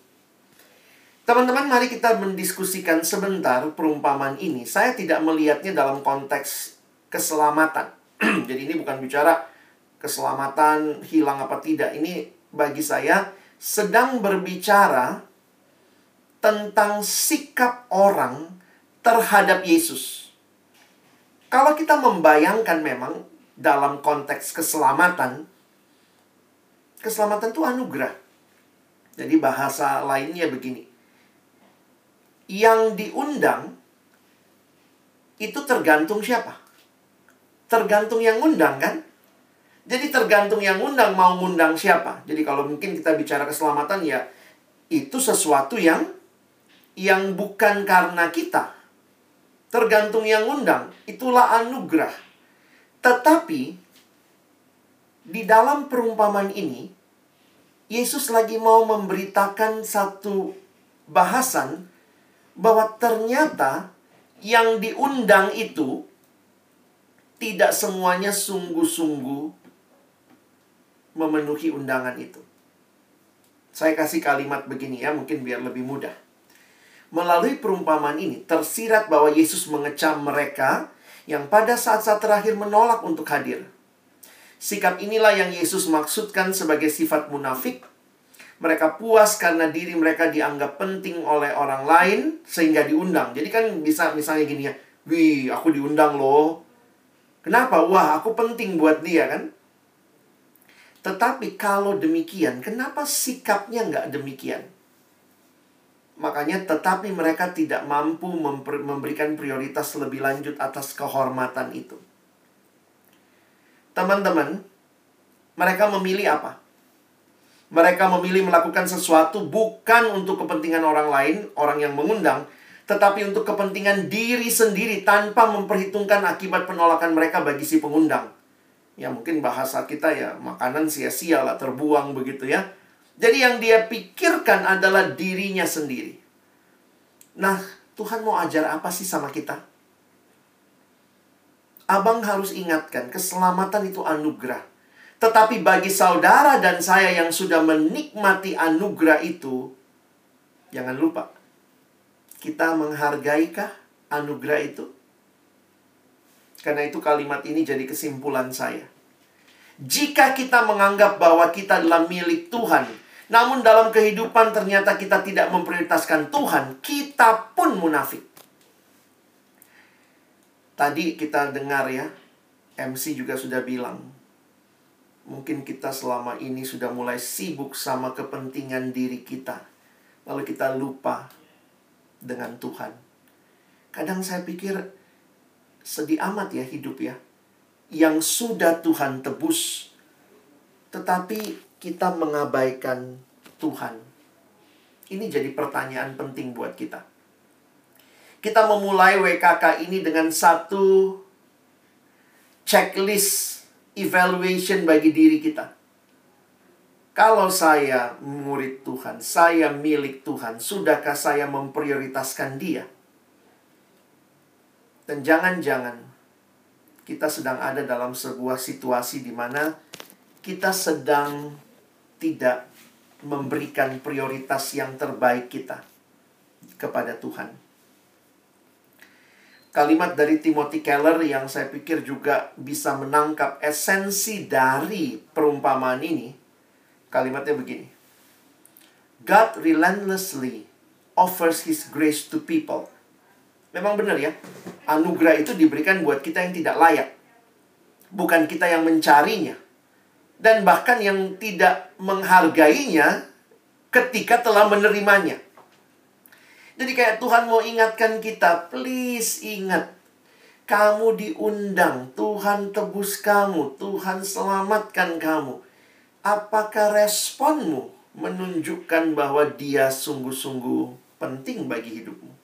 Speaker 2: Teman-teman, mari kita mendiskusikan sebentar perumpamaan ini. Saya tidak melihatnya dalam konteks keselamatan. Jadi ini bukan bicara keselamatan hilang apa tidak. Ini bagi saya sedang berbicara tentang sikap orang terhadap Yesus. Kalau kita membayangkan memang dalam konteks keselamatan, keselamatan itu anugerah. Jadi bahasa lainnya begini. Yang diundang itu tergantung siapa? Tergantung yang undang kan? Jadi tergantung yang undang mau ngundang siapa. Jadi kalau mungkin kita bicara keselamatan ya itu sesuatu yang yang bukan karena kita. Tergantung yang undang, itulah anugerah. Tetapi di dalam perumpamaan ini Yesus lagi mau memberitakan satu bahasan bahwa ternyata yang diundang itu tidak semuanya sungguh-sungguh memenuhi undangan itu. Saya kasih kalimat begini ya, mungkin biar lebih mudah. Melalui perumpamaan ini, tersirat bahwa Yesus mengecam mereka yang pada saat-saat terakhir menolak untuk hadir. Sikap inilah yang Yesus maksudkan sebagai sifat munafik. Mereka puas karena diri mereka dianggap penting oleh orang lain sehingga diundang. Jadi kan bisa misalnya gini ya, wih aku diundang loh. Kenapa? Wah aku penting buat dia kan. Tetapi kalau demikian, kenapa sikapnya nggak demikian? Makanya tetapi mereka tidak mampu memberikan prioritas lebih lanjut atas kehormatan itu. Teman-teman, mereka memilih apa? Mereka memilih melakukan sesuatu bukan untuk kepentingan orang lain, orang yang mengundang, tetapi untuk kepentingan diri sendiri tanpa memperhitungkan akibat penolakan mereka bagi si pengundang. Ya mungkin bahasa kita ya makanan sia-sia lah terbuang begitu ya. Jadi yang dia pikirkan adalah dirinya sendiri. Nah, Tuhan mau ajar apa sih sama kita? Abang harus ingatkan, keselamatan itu anugerah. Tetapi bagi saudara dan saya yang sudah menikmati anugerah itu, jangan lupa, kita menghargaikah anugerah itu? Karena itu kalimat ini jadi kesimpulan saya. Jika kita menganggap bahwa kita adalah milik Tuhan, namun dalam kehidupan ternyata kita tidak memprioritaskan Tuhan, kita pun munafik. Tadi kita dengar ya, MC juga sudah bilang, mungkin kita selama ini sudah mulai sibuk sama kepentingan diri kita. Lalu kita lupa dengan Tuhan. Kadang saya pikir sedih amat ya hidup ya. Yang sudah Tuhan tebus, tetapi kita mengabaikan Tuhan? Ini jadi pertanyaan penting buat kita. Kita memulai WKK ini dengan satu checklist evaluation bagi diri kita. Kalau saya murid Tuhan, saya milik Tuhan, sudahkah saya memprioritaskan Dia? Dan jangan-jangan kita sedang ada dalam sebuah situasi di mana kita sedang tidak memberikan prioritas yang terbaik kita kepada Tuhan. Kalimat dari Timothy Keller yang saya pikir juga bisa menangkap esensi dari perumpamaan ini. Kalimatnya begini. God relentlessly offers his grace to people. Memang benar ya. Anugerah itu diberikan buat kita yang tidak layak. Bukan kita yang mencarinya dan bahkan yang tidak menghargainya ketika telah menerimanya. Jadi kayak Tuhan mau ingatkan kita, please ingat. Kamu diundang, Tuhan tebus kamu, Tuhan selamatkan kamu. Apakah responmu menunjukkan bahwa dia sungguh-sungguh penting bagi hidupmu?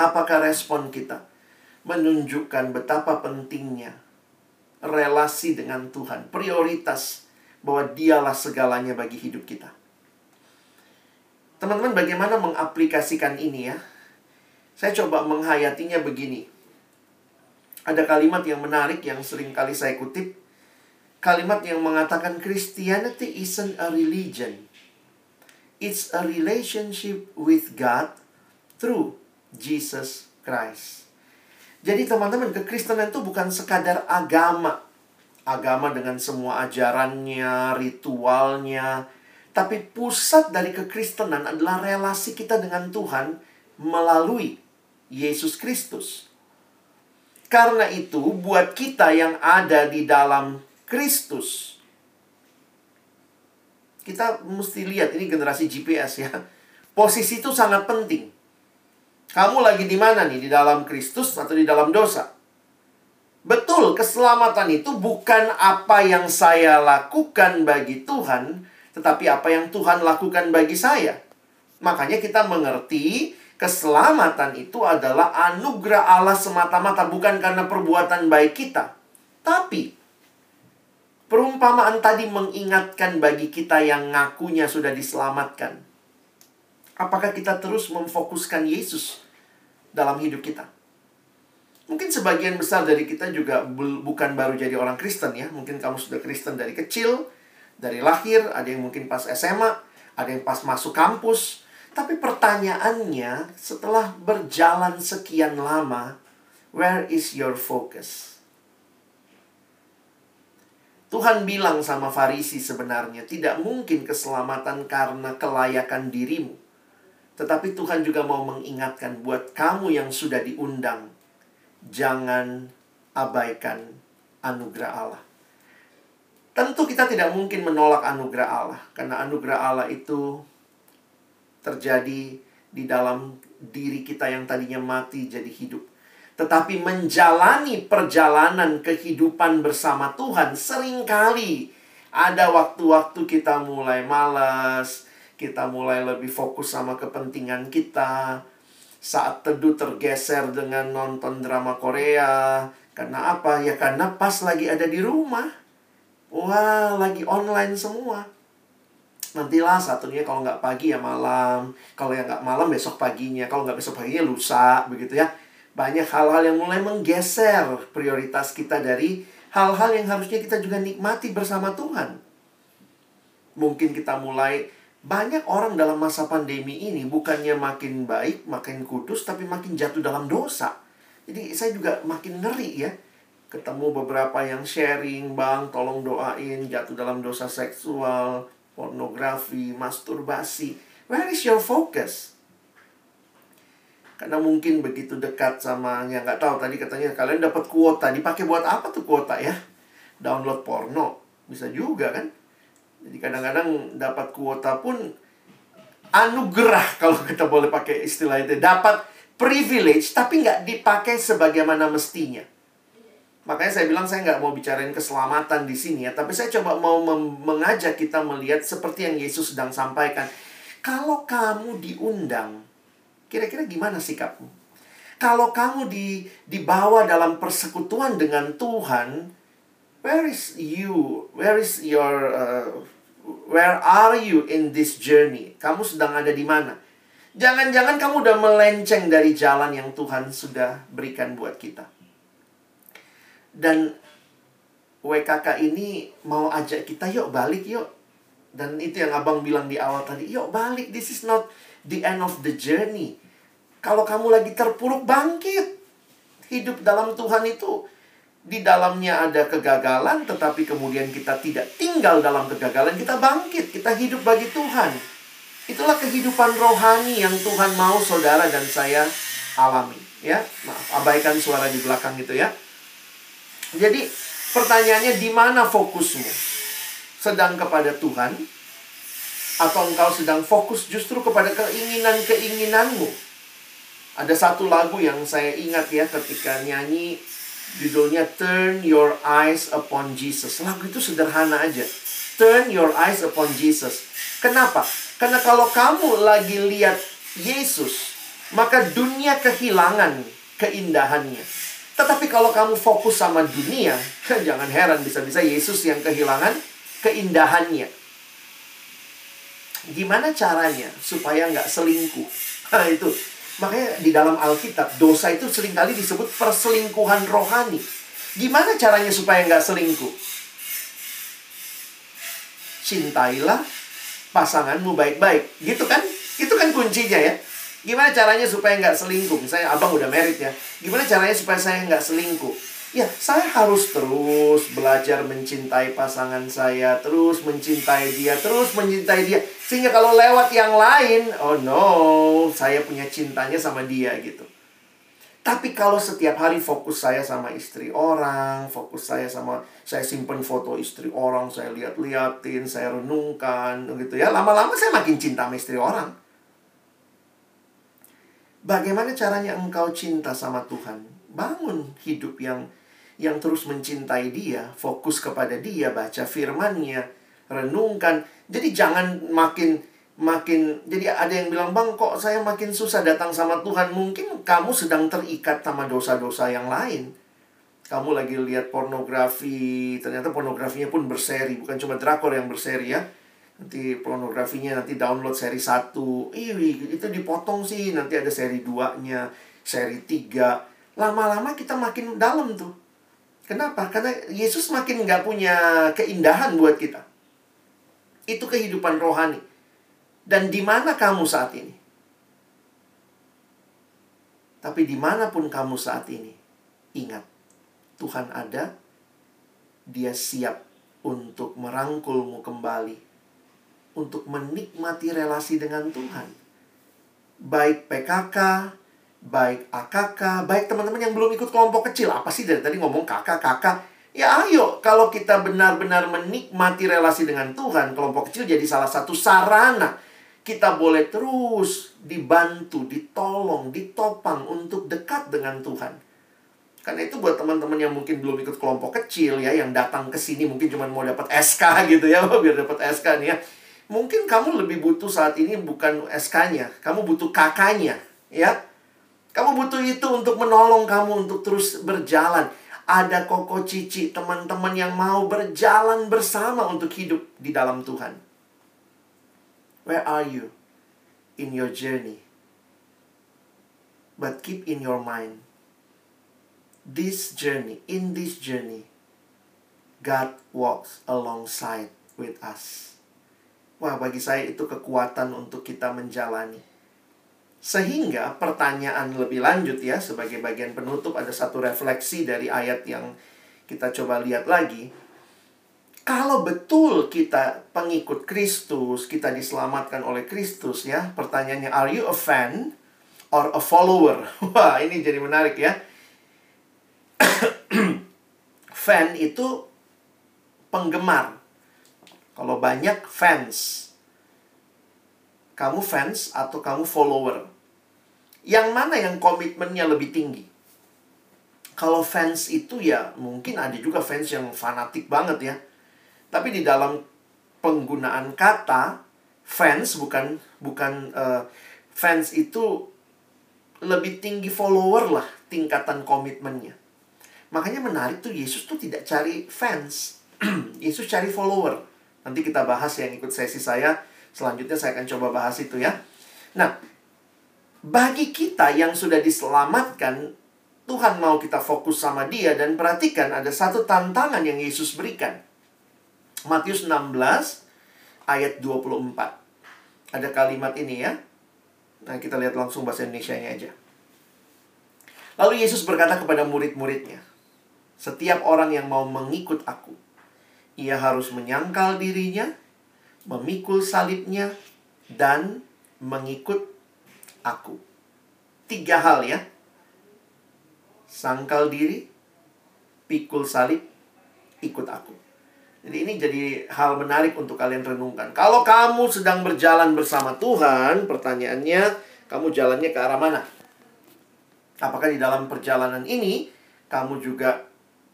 Speaker 2: Apakah respon kita menunjukkan betapa pentingnya relasi dengan Tuhan, prioritas bahwa dialah segalanya bagi hidup kita. Teman-teman bagaimana mengaplikasikan ini ya? Saya coba menghayatinya begini. Ada kalimat yang menarik yang sering kali saya kutip. Kalimat yang mengatakan Christianity isn't a religion. It's a relationship with God through Jesus Christ. Jadi teman-teman, kekristenan itu bukan sekadar agama. Agama dengan semua ajarannya, ritualnya. Tapi pusat dari kekristenan adalah relasi kita dengan Tuhan melalui Yesus Kristus. Karena itu, buat kita yang ada di dalam Kristus, kita mesti lihat ini generasi GPS ya. Posisi itu sangat penting. Kamu lagi di mana nih? Di dalam Kristus atau di dalam dosa? Betul, keselamatan itu bukan apa yang saya lakukan bagi Tuhan, tetapi apa yang Tuhan lakukan bagi saya. Makanya kita mengerti keselamatan itu adalah anugerah Allah semata-mata, bukan karena perbuatan baik kita. Tapi, perumpamaan tadi mengingatkan bagi kita yang ngakunya sudah diselamatkan Apakah kita terus memfokuskan Yesus dalam hidup kita? Mungkin sebagian besar dari kita juga bukan baru jadi orang Kristen ya. Mungkin kamu sudah Kristen dari kecil, dari lahir, ada yang mungkin pas SMA, ada yang pas masuk kampus. Tapi pertanyaannya, setelah berjalan sekian lama, where is your focus? Tuhan bilang sama Farisi sebenarnya, tidak mungkin keselamatan karena kelayakan dirimu. Tetapi Tuhan juga mau mengingatkan buat kamu yang sudah diundang, jangan abaikan anugerah Allah. Tentu kita tidak mungkin menolak anugerah Allah, karena anugerah Allah itu terjadi di dalam diri kita yang tadinya mati jadi hidup. Tetapi menjalani perjalanan kehidupan bersama Tuhan sering kali ada waktu-waktu kita mulai malas, kita mulai lebih fokus sama kepentingan kita. Saat teduh tergeser dengan nonton drama Korea. Karena apa? Ya karena pas lagi ada di rumah. Wah, lagi online semua. Nantilah satunya kalau nggak pagi ya malam. Kalau yang nggak malam besok paginya. Kalau nggak besok paginya lusa, begitu ya. Banyak hal-hal yang mulai menggeser prioritas kita dari hal-hal yang harusnya kita juga nikmati bersama Tuhan. Mungkin kita mulai banyak orang dalam masa pandemi ini bukannya makin baik, makin kudus, tapi makin jatuh dalam dosa. Jadi saya juga makin ngeri ya. Ketemu beberapa yang sharing, bang tolong doain jatuh dalam dosa seksual, pornografi, masturbasi. Where is your focus? Karena mungkin begitu dekat sama yang nggak tahu tadi katanya kalian dapat kuota dipakai buat apa tuh kuota ya? Download porno bisa juga kan? Jadi kadang-kadang dapat kuota pun anugerah kalau kita boleh pakai istilah itu. Dapat privilege tapi nggak dipakai sebagaimana mestinya. Makanya saya bilang saya nggak mau bicarain keselamatan di sini ya. Tapi saya coba mau mengajak kita melihat seperti yang Yesus sedang sampaikan. Kalau kamu diundang, kira-kira gimana sikapmu? Kalau kamu di, dibawa dalam persekutuan dengan Tuhan, where is you? Where is your uh, where are you in this journey? Kamu sedang ada di mana? Jangan-jangan kamu udah melenceng dari jalan yang Tuhan sudah berikan buat kita. Dan WKK ini mau ajak kita yuk balik yuk. Dan itu yang abang bilang di awal tadi, yuk balik, this is not the end of the journey. Kalau kamu lagi terpuruk, bangkit. Hidup dalam Tuhan itu di dalamnya ada kegagalan, tetapi kemudian kita tidak tinggal dalam kegagalan, kita bangkit, kita hidup bagi Tuhan. Itulah kehidupan rohani yang Tuhan mau saudara dan saya alami. Ya, maaf, abaikan suara di belakang itu ya. Jadi, pertanyaannya di mana fokusmu? Sedang kepada Tuhan? Atau engkau sedang fokus justru kepada keinginan-keinginanmu? Ada satu lagu yang saya ingat ya ketika nyanyi Judulnya Turn Your Eyes Upon Jesus. Lagu itu sederhana aja. Turn your eyes upon Jesus. Kenapa? Karena kalau kamu lagi lihat Yesus, maka dunia kehilangan keindahannya. Tetapi kalau kamu fokus sama dunia, jangan heran bisa-bisa Yesus yang kehilangan keindahannya. Gimana caranya supaya nggak selingkuh? Nah, itu. Makanya di dalam Alkitab, dosa itu sering kali disebut perselingkuhan rohani. Gimana caranya supaya nggak selingkuh? Cintailah pasanganmu baik-baik. Gitu kan? Itu kan kuncinya ya. Gimana caranya supaya nggak selingkuh? Misalnya abang udah merit ya. Gimana caranya supaya saya nggak selingkuh? Ya, saya harus terus belajar mencintai pasangan saya, terus mencintai dia, terus mencintai dia. Sehingga kalau lewat yang lain, oh no, saya punya cintanya sama dia gitu. Tapi kalau setiap hari fokus saya sama istri orang, fokus saya sama saya simpen foto istri orang, saya lihat-liatin, saya renungkan gitu ya. Lama-lama saya makin cinta sama istri orang. Bagaimana caranya engkau cinta sama Tuhan? Bangun hidup yang yang terus mencintai dia, fokus kepada dia, baca firmannya, renungkan. Jadi jangan makin makin jadi ada yang bilang bang kok saya makin susah datang sama Tuhan? Mungkin kamu sedang terikat sama dosa-dosa yang lain. Kamu lagi lihat pornografi ternyata pornografinya pun berseri bukan cuma drakor yang berseri ya. Nanti pornografinya nanti download seri satu. Ih itu dipotong sih nanti ada seri 2 nya seri 3 lama-lama kita makin dalam tuh Kenapa? Karena Yesus makin nggak punya keindahan buat kita. Itu kehidupan rohani. Dan di mana kamu saat ini? Tapi di mana pun kamu saat ini, ingat, Tuhan ada, dia siap untuk merangkulmu kembali, untuk menikmati relasi dengan Tuhan. Baik PKK, baik AKK, baik teman-teman yang belum ikut kelompok kecil. Apa sih dari tadi ngomong kakak, kakak? Ya ayo, kalau kita benar-benar menikmati relasi dengan Tuhan, kelompok kecil jadi salah satu sarana. Kita boleh terus dibantu, ditolong, ditopang untuk dekat dengan Tuhan. Karena itu buat teman-teman yang mungkin belum ikut kelompok kecil ya, yang datang ke sini mungkin cuma mau dapat SK gitu ya, biar dapat SK nih ya. Mungkin kamu lebih butuh saat ini bukan SK-nya, kamu butuh kakaknya, ya kamu butuh itu untuk menolong kamu untuk terus berjalan. Ada koko cici teman-teman yang mau berjalan bersama untuk hidup di dalam Tuhan. Where are you in your journey? But keep in your mind this journey, in this journey, God walks alongside with us. Wah, bagi saya itu kekuatan untuk kita menjalani. Sehingga pertanyaan lebih lanjut ya sebagai bagian penutup ada satu refleksi dari ayat yang kita coba lihat lagi. Kalau betul kita pengikut Kristus, kita diselamatkan oleh Kristus ya. Pertanyaannya are you a fan or a follower? Wah, ini jadi menarik ya. fan itu penggemar. Kalau banyak fans, kamu fans atau kamu follower? Yang mana yang komitmennya lebih tinggi? Kalau fans itu ya mungkin ada juga fans yang fanatik banget ya. Tapi di dalam penggunaan kata fans bukan bukan uh, fans itu lebih tinggi follower lah tingkatan komitmennya. Makanya menarik tuh Yesus tuh tidak cari fans. Yesus cari follower. Nanti kita bahas yang ikut sesi saya Selanjutnya saya akan coba bahas itu ya. Nah, bagi kita yang sudah diselamatkan, Tuhan mau kita fokus sama dia dan perhatikan ada satu tantangan yang Yesus berikan. Matius 16 ayat 24. Ada kalimat ini ya. Nah, kita lihat langsung bahasa Indonesia-nya aja. Lalu Yesus berkata kepada murid-muridnya, "Setiap orang yang mau mengikut aku, ia harus menyangkal dirinya, memikul salibnya, dan mengikut aku. Tiga hal ya. Sangkal diri, pikul salib, ikut aku. Jadi ini jadi hal menarik untuk kalian renungkan. Kalau kamu sedang berjalan bersama Tuhan, pertanyaannya, kamu jalannya ke arah mana? Apakah di dalam perjalanan ini kamu juga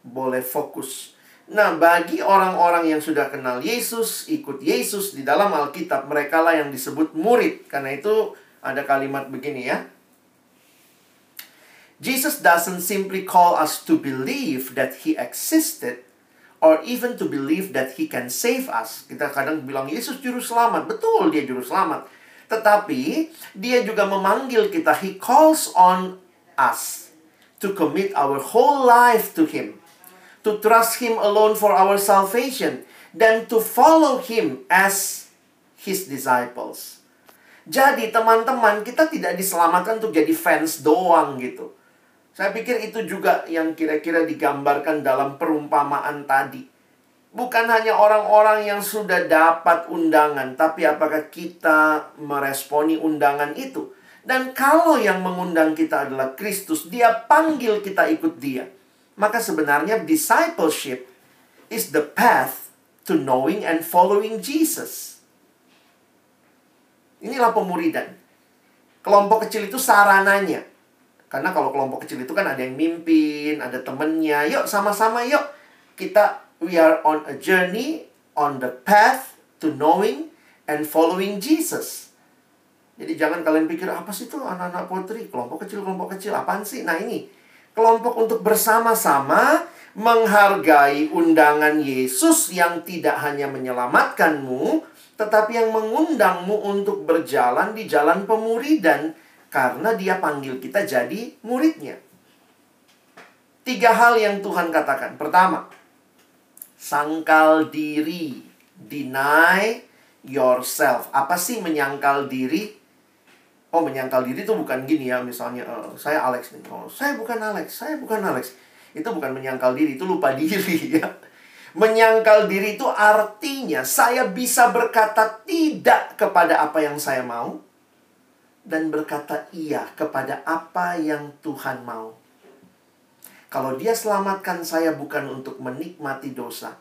Speaker 2: boleh fokus Nah, bagi orang-orang yang sudah kenal Yesus, ikut Yesus di dalam Alkitab, mereka lah yang disebut murid. Karena itu ada kalimat begini ya. Jesus doesn't simply call us to believe that he existed or even to believe that he can save us. Kita kadang bilang Yesus juru selamat. Betul dia juru selamat. Tetapi dia juga memanggil kita. He calls on us to commit our whole life to him. To trust him alone for our salvation. Dan to follow him as his disciples. Jadi teman-teman kita tidak diselamatkan untuk jadi fans doang gitu. Saya pikir itu juga yang kira-kira digambarkan dalam perumpamaan tadi. Bukan hanya orang-orang yang sudah dapat undangan, tapi apakah kita meresponi undangan itu? Dan kalau yang mengundang kita adalah Kristus, dia panggil kita ikut dia. Maka sebenarnya discipleship is the path to knowing and following Jesus. Inilah pemuridan. Kelompok kecil itu sarananya. Karena kalau kelompok kecil itu kan ada yang mimpin, ada temennya. Yuk sama-sama yuk. Kita we are on a journey on the path to knowing and following Jesus. Jadi jangan kalian pikir apa sih itu anak-anak potri, kelompok kecil, kelompok kecil, apaan sih? Nah ini, kelompok untuk bersama-sama menghargai undangan Yesus yang tidak hanya menyelamatkanmu, tetapi yang mengundangmu untuk berjalan di jalan pemuridan karena dia panggil kita jadi muridnya. Tiga hal yang Tuhan katakan. Pertama, sangkal diri, deny yourself. Apa sih menyangkal diri? Oh, menyangkal diri itu bukan gini ya, misalnya uh, saya Alex nih. Oh, saya bukan Alex, saya bukan Alex. Itu bukan menyangkal diri, itu lupa diri ya. Menyangkal diri itu artinya saya bisa berkata tidak kepada apa yang saya mau dan berkata iya kepada apa yang Tuhan mau. Kalau dia selamatkan saya bukan untuk menikmati dosa,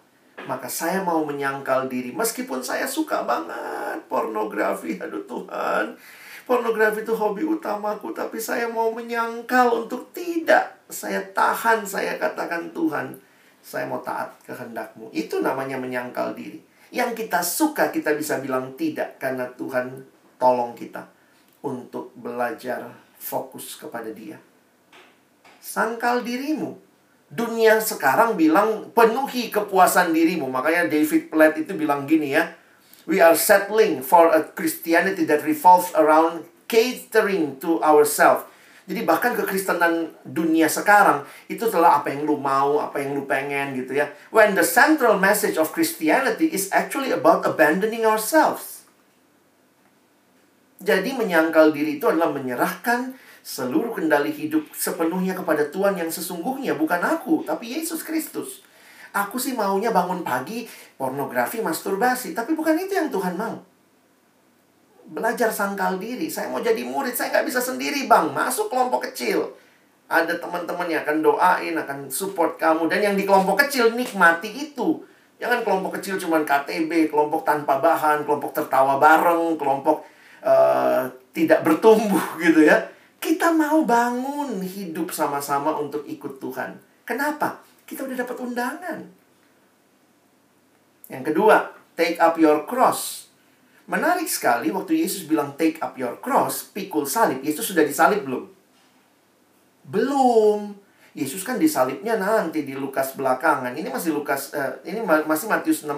Speaker 2: maka saya mau menyangkal diri meskipun saya suka banget pornografi. Aduh Tuhan, pornografi itu hobi utamaku tapi saya mau menyangkal untuk tidak. Saya tahan, saya katakan Tuhan, saya mau taat kehendakmu. Itu namanya menyangkal diri. Yang kita suka kita bisa bilang tidak karena Tuhan tolong kita untuk belajar fokus kepada dia. Sangkal dirimu. Dunia sekarang bilang penuhi kepuasan dirimu. Makanya David Platt itu bilang gini ya. We are settling for a Christianity that revolves around catering to ourselves jadi bahkan kekristenan dunia sekarang itu telah apa yang lu mau, apa yang lu pengen gitu ya. When the central message of Christianity is actually about abandoning ourselves. Jadi menyangkal diri itu adalah menyerahkan seluruh kendali hidup sepenuhnya kepada Tuhan yang sesungguhnya bukan aku, tapi Yesus Kristus. Aku sih maunya bangun pagi pornografi, masturbasi, tapi bukan itu yang Tuhan mau belajar sangkal diri. Saya mau jadi murid, saya nggak bisa sendiri bang. Masuk kelompok kecil. Ada teman-teman yang akan doain, akan support kamu. Dan yang di kelompok kecil nikmati itu. Jangan kelompok kecil cuma KTB, kelompok tanpa bahan, kelompok tertawa bareng, kelompok uh, tidak bertumbuh gitu ya. Kita mau bangun hidup sama-sama untuk ikut Tuhan. Kenapa? Kita udah dapat undangan. Yang kedua, take up your cross. Menarik sekali waktu Yesus bilang take up your cross, pikul salib. Yesus sudah disalib belum? Belum. Yesus kan disalibnya nanti di Lukas belakangan. Ini masih Lukas uh, ini masih Matius 16.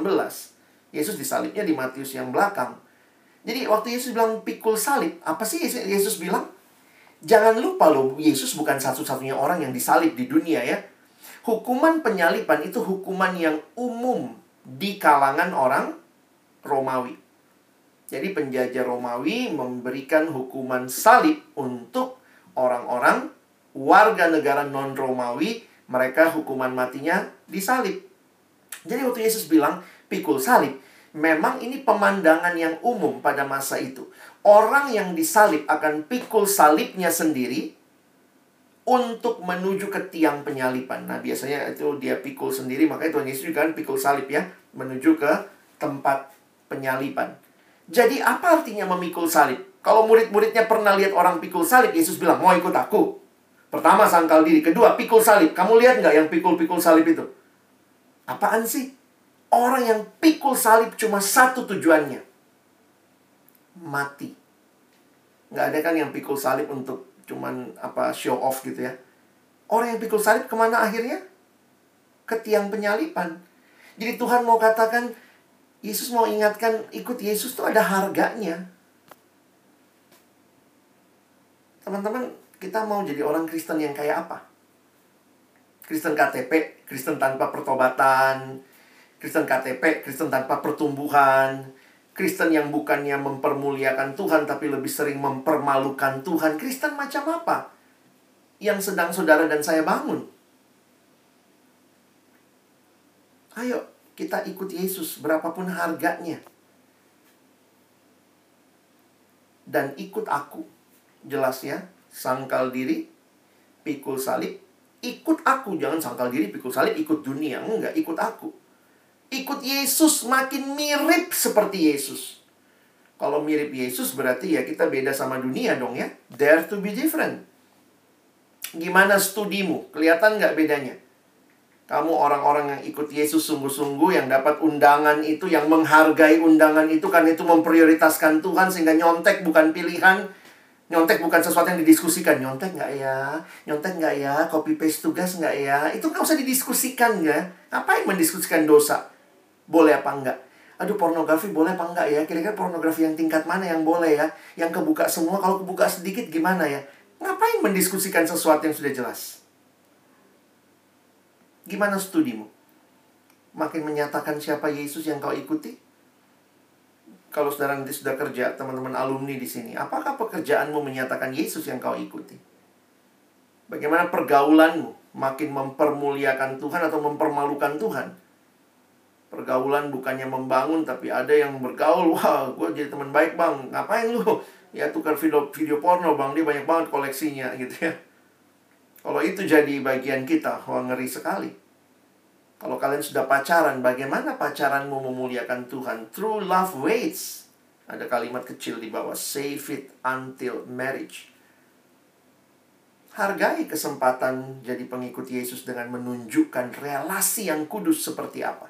Speaker 2: Yesus disalibnya di Matius yang belakang. Jadi waktu Yesus bilang pikul salib, apa sih Yesus bilang? Jangan lupa loh, Yesus bukan satu-satunya orang yang disalib di dunia ya. Hukuman penyalipan itu hukuman yang umum di kalangan orang Romawi. Jadi penjajah Romawi memberikan hukuman salib untuk orang-orang warga negara non-Romawi, mereka hukuman matinya disalib. Jadi waktu Yesus bilang pikul salib, memang ini pemandangan yang umum pada masa itu. Orang yang disalib akan pikul salibnya sendiri untuk menuju ke tiang penyalipan. Nah, biasanya itu dia pikul sendiri, makanya Tuhan Yesus juga kan pikul salib ya, menuju ke tempat penyalipan. Jadi apa artinya memikul salib? Kalau murid-muridnya pernah lihat orang pikul salib, Yesus bilang, mau ikut aku. Pertama, sangkal diri. Kedua, pikul salib. Kamu lihat nggak yang pikul-pikul salib itu? Apaan sih? Orang yang pikul salib cuma satu tujuannya. Mati. Nggak ada kan yang pikul salib untuk cuman apa show off gitu ya. Orang yang pikul salib ke mana akhirnya? Ke tiang penyalipan. Jadi Tuhan mau katakan, Yesus mau ingatkan, ikut Yesus tuh ada harganya. Teman-teman, kita mau jadi orang Kristen yang kayak apa? Kristen KTP, Kristen tanpa pertobatan, Kristen KTP, Kristen tanpa pertumbuhan, Kristen yang bukannya mempermuliakan Tuhan tapi lebih sering mempermalukan Tuhan. Kristen macam apa? Yang sedang saudara dan saya bangun. Ayo, kita ikut Yesus berapapun harganya. Dan ikut aku. Jelas ya, sangkal diri, pikul salib, ikut aku jangan sangkal diri pikul salib ikut dunia enggak ikut aku ikut Yesus makin mirip seperti Yesus kalau mirip Yesus berarti ya kita beda sama dunia dong ya dare to be different gimana studimu kelihatan nggak bedanya kamu orang-orang yang ikut Yesus sungguh-sungguh yang dapat undangan itu yang menghargai undangan itu karena itu memprioritaskan Tuhan sehingga nyontek bukan pilihan Nyontek bukan sesuatu yang didiskusikan. Nyontek nggak ya? Nyontek nggak ya? Copy paste tugas nggak ya? Itu nggak usah didiskusikan ya. Ngapain mendiskusikan dosa? Boleh apa enggak? Aduh pornografi boleh apa enggak ya? Kira-kira pornografi yang tingkat mana yang boleh ya? Yang kebuka semua, kalau kebuka sedikit gimana ya? Ngapain mendiskusikan sesuatu yang sudah jelas? Gimana studimu? Makin menyatakan siapa Yesus yang kau ikuti? kalau saudara nanti sudah kerja, teman-teman alumni di sini, apakah pekerjaanmu menyatakan Yesus yang kau ikuti? Bagaimana pergaulanmu makin mempermuliakan Tuhan atau mempermalukan Tuhan? Pergaulan bukannya membangun, tapi ada yang bergaul, wah, gue jadi teman baik bang, ngapain lu? Ya tukar video, video porno bang, dia banyak banget koleksinya gitu ya. Kalau itu jadi bagian kita, wah ngeri sekali. Kalau kalian sudah pacaran, bagaimana pacaranmu memuliakan Tuhan? True love waits. Ada kalimat kecil di bawah. Save it until marriage. Hargai kesempatan jadi pengikut Yesus dengan menunjukkan relasi yang kudus seperti apa.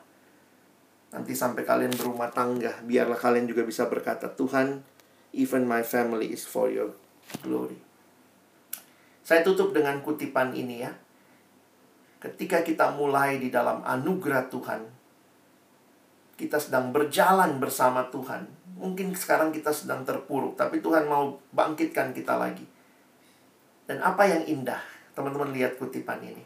Speaker 2: Nanti sampai kalian berumah tangga, biarlah kalian juga bisa berkata, Tuhan, even my family is for your glory. Saya tutup dengan kutipan ini ya ketika kita mulai di dalam anugerah Tuhan, kita sedang berjalan bersama Tuhan. Mungkin sekarang kita sedang terpuruk, tapi Tuhan mau bangkitkan kita lagi. Dan apa yang indah, teman-teman lihat kutipan ini.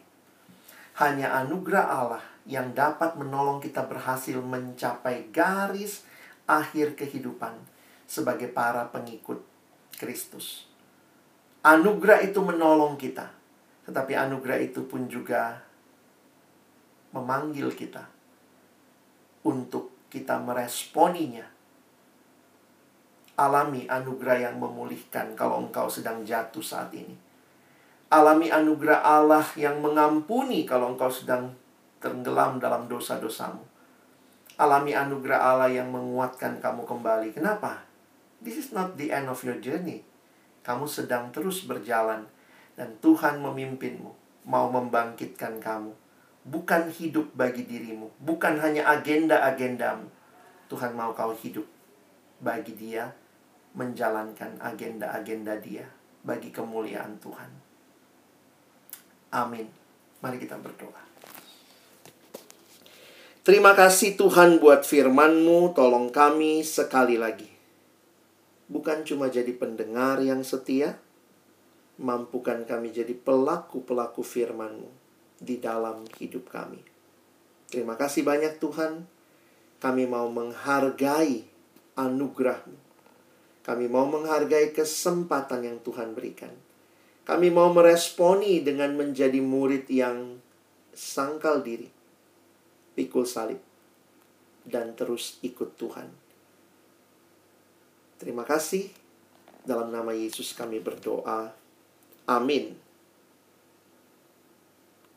Speaker 2: Hanya anugerah Allah yang dapat menolong kita berhasil mencapai garis akhir kehidupan sebagai para pengikut Kristus. Anugerah itu menolong kita tetapi anugerah itu pun juga memanggil kita untuk kita meresponinya. Alami anugerah yang memulihkan kalau engkau sedang jatuh saat ini. Alami anugerah Allah yang mengampuni kalau engkau sedang tenggelam dalam dosa-dosamu. Alami anugerah Allah yang menguatkan kamu kembali. Kenapa? This is not the end of your journey. Kamu sedang terus berjalan dan Tuhan memimpinmu, mau membangkitkan kamu. Bukan hidup bagi dirimu, bukan hanya agenda-agendamu. Tuhan mau kau hidup bagi dia, menjalankan agenda-agenda dia bagi kemuliaan Tuhan. Amin. Mari kita berdoa. Terima kasih Tuhan buat firman-Mu, tolong kami sekali lagi. Bukan cuma jadi pendengar yang setia, mampukan kami jadi pelaku-pelaku firman-Mu di dalam hidup kami. Terima kasih banyak Tuhan. Kami mau menghargai anugerah-Mu. Kami mau menghargai kesempatan yang Tuhan berikan. Kami mau meresponi dengan menjadi murid yang sangkal diri, pikul salib, dan terus ikut Tuhan. Terima kasih. Dalam nama Yesus kami berdoa. Amin.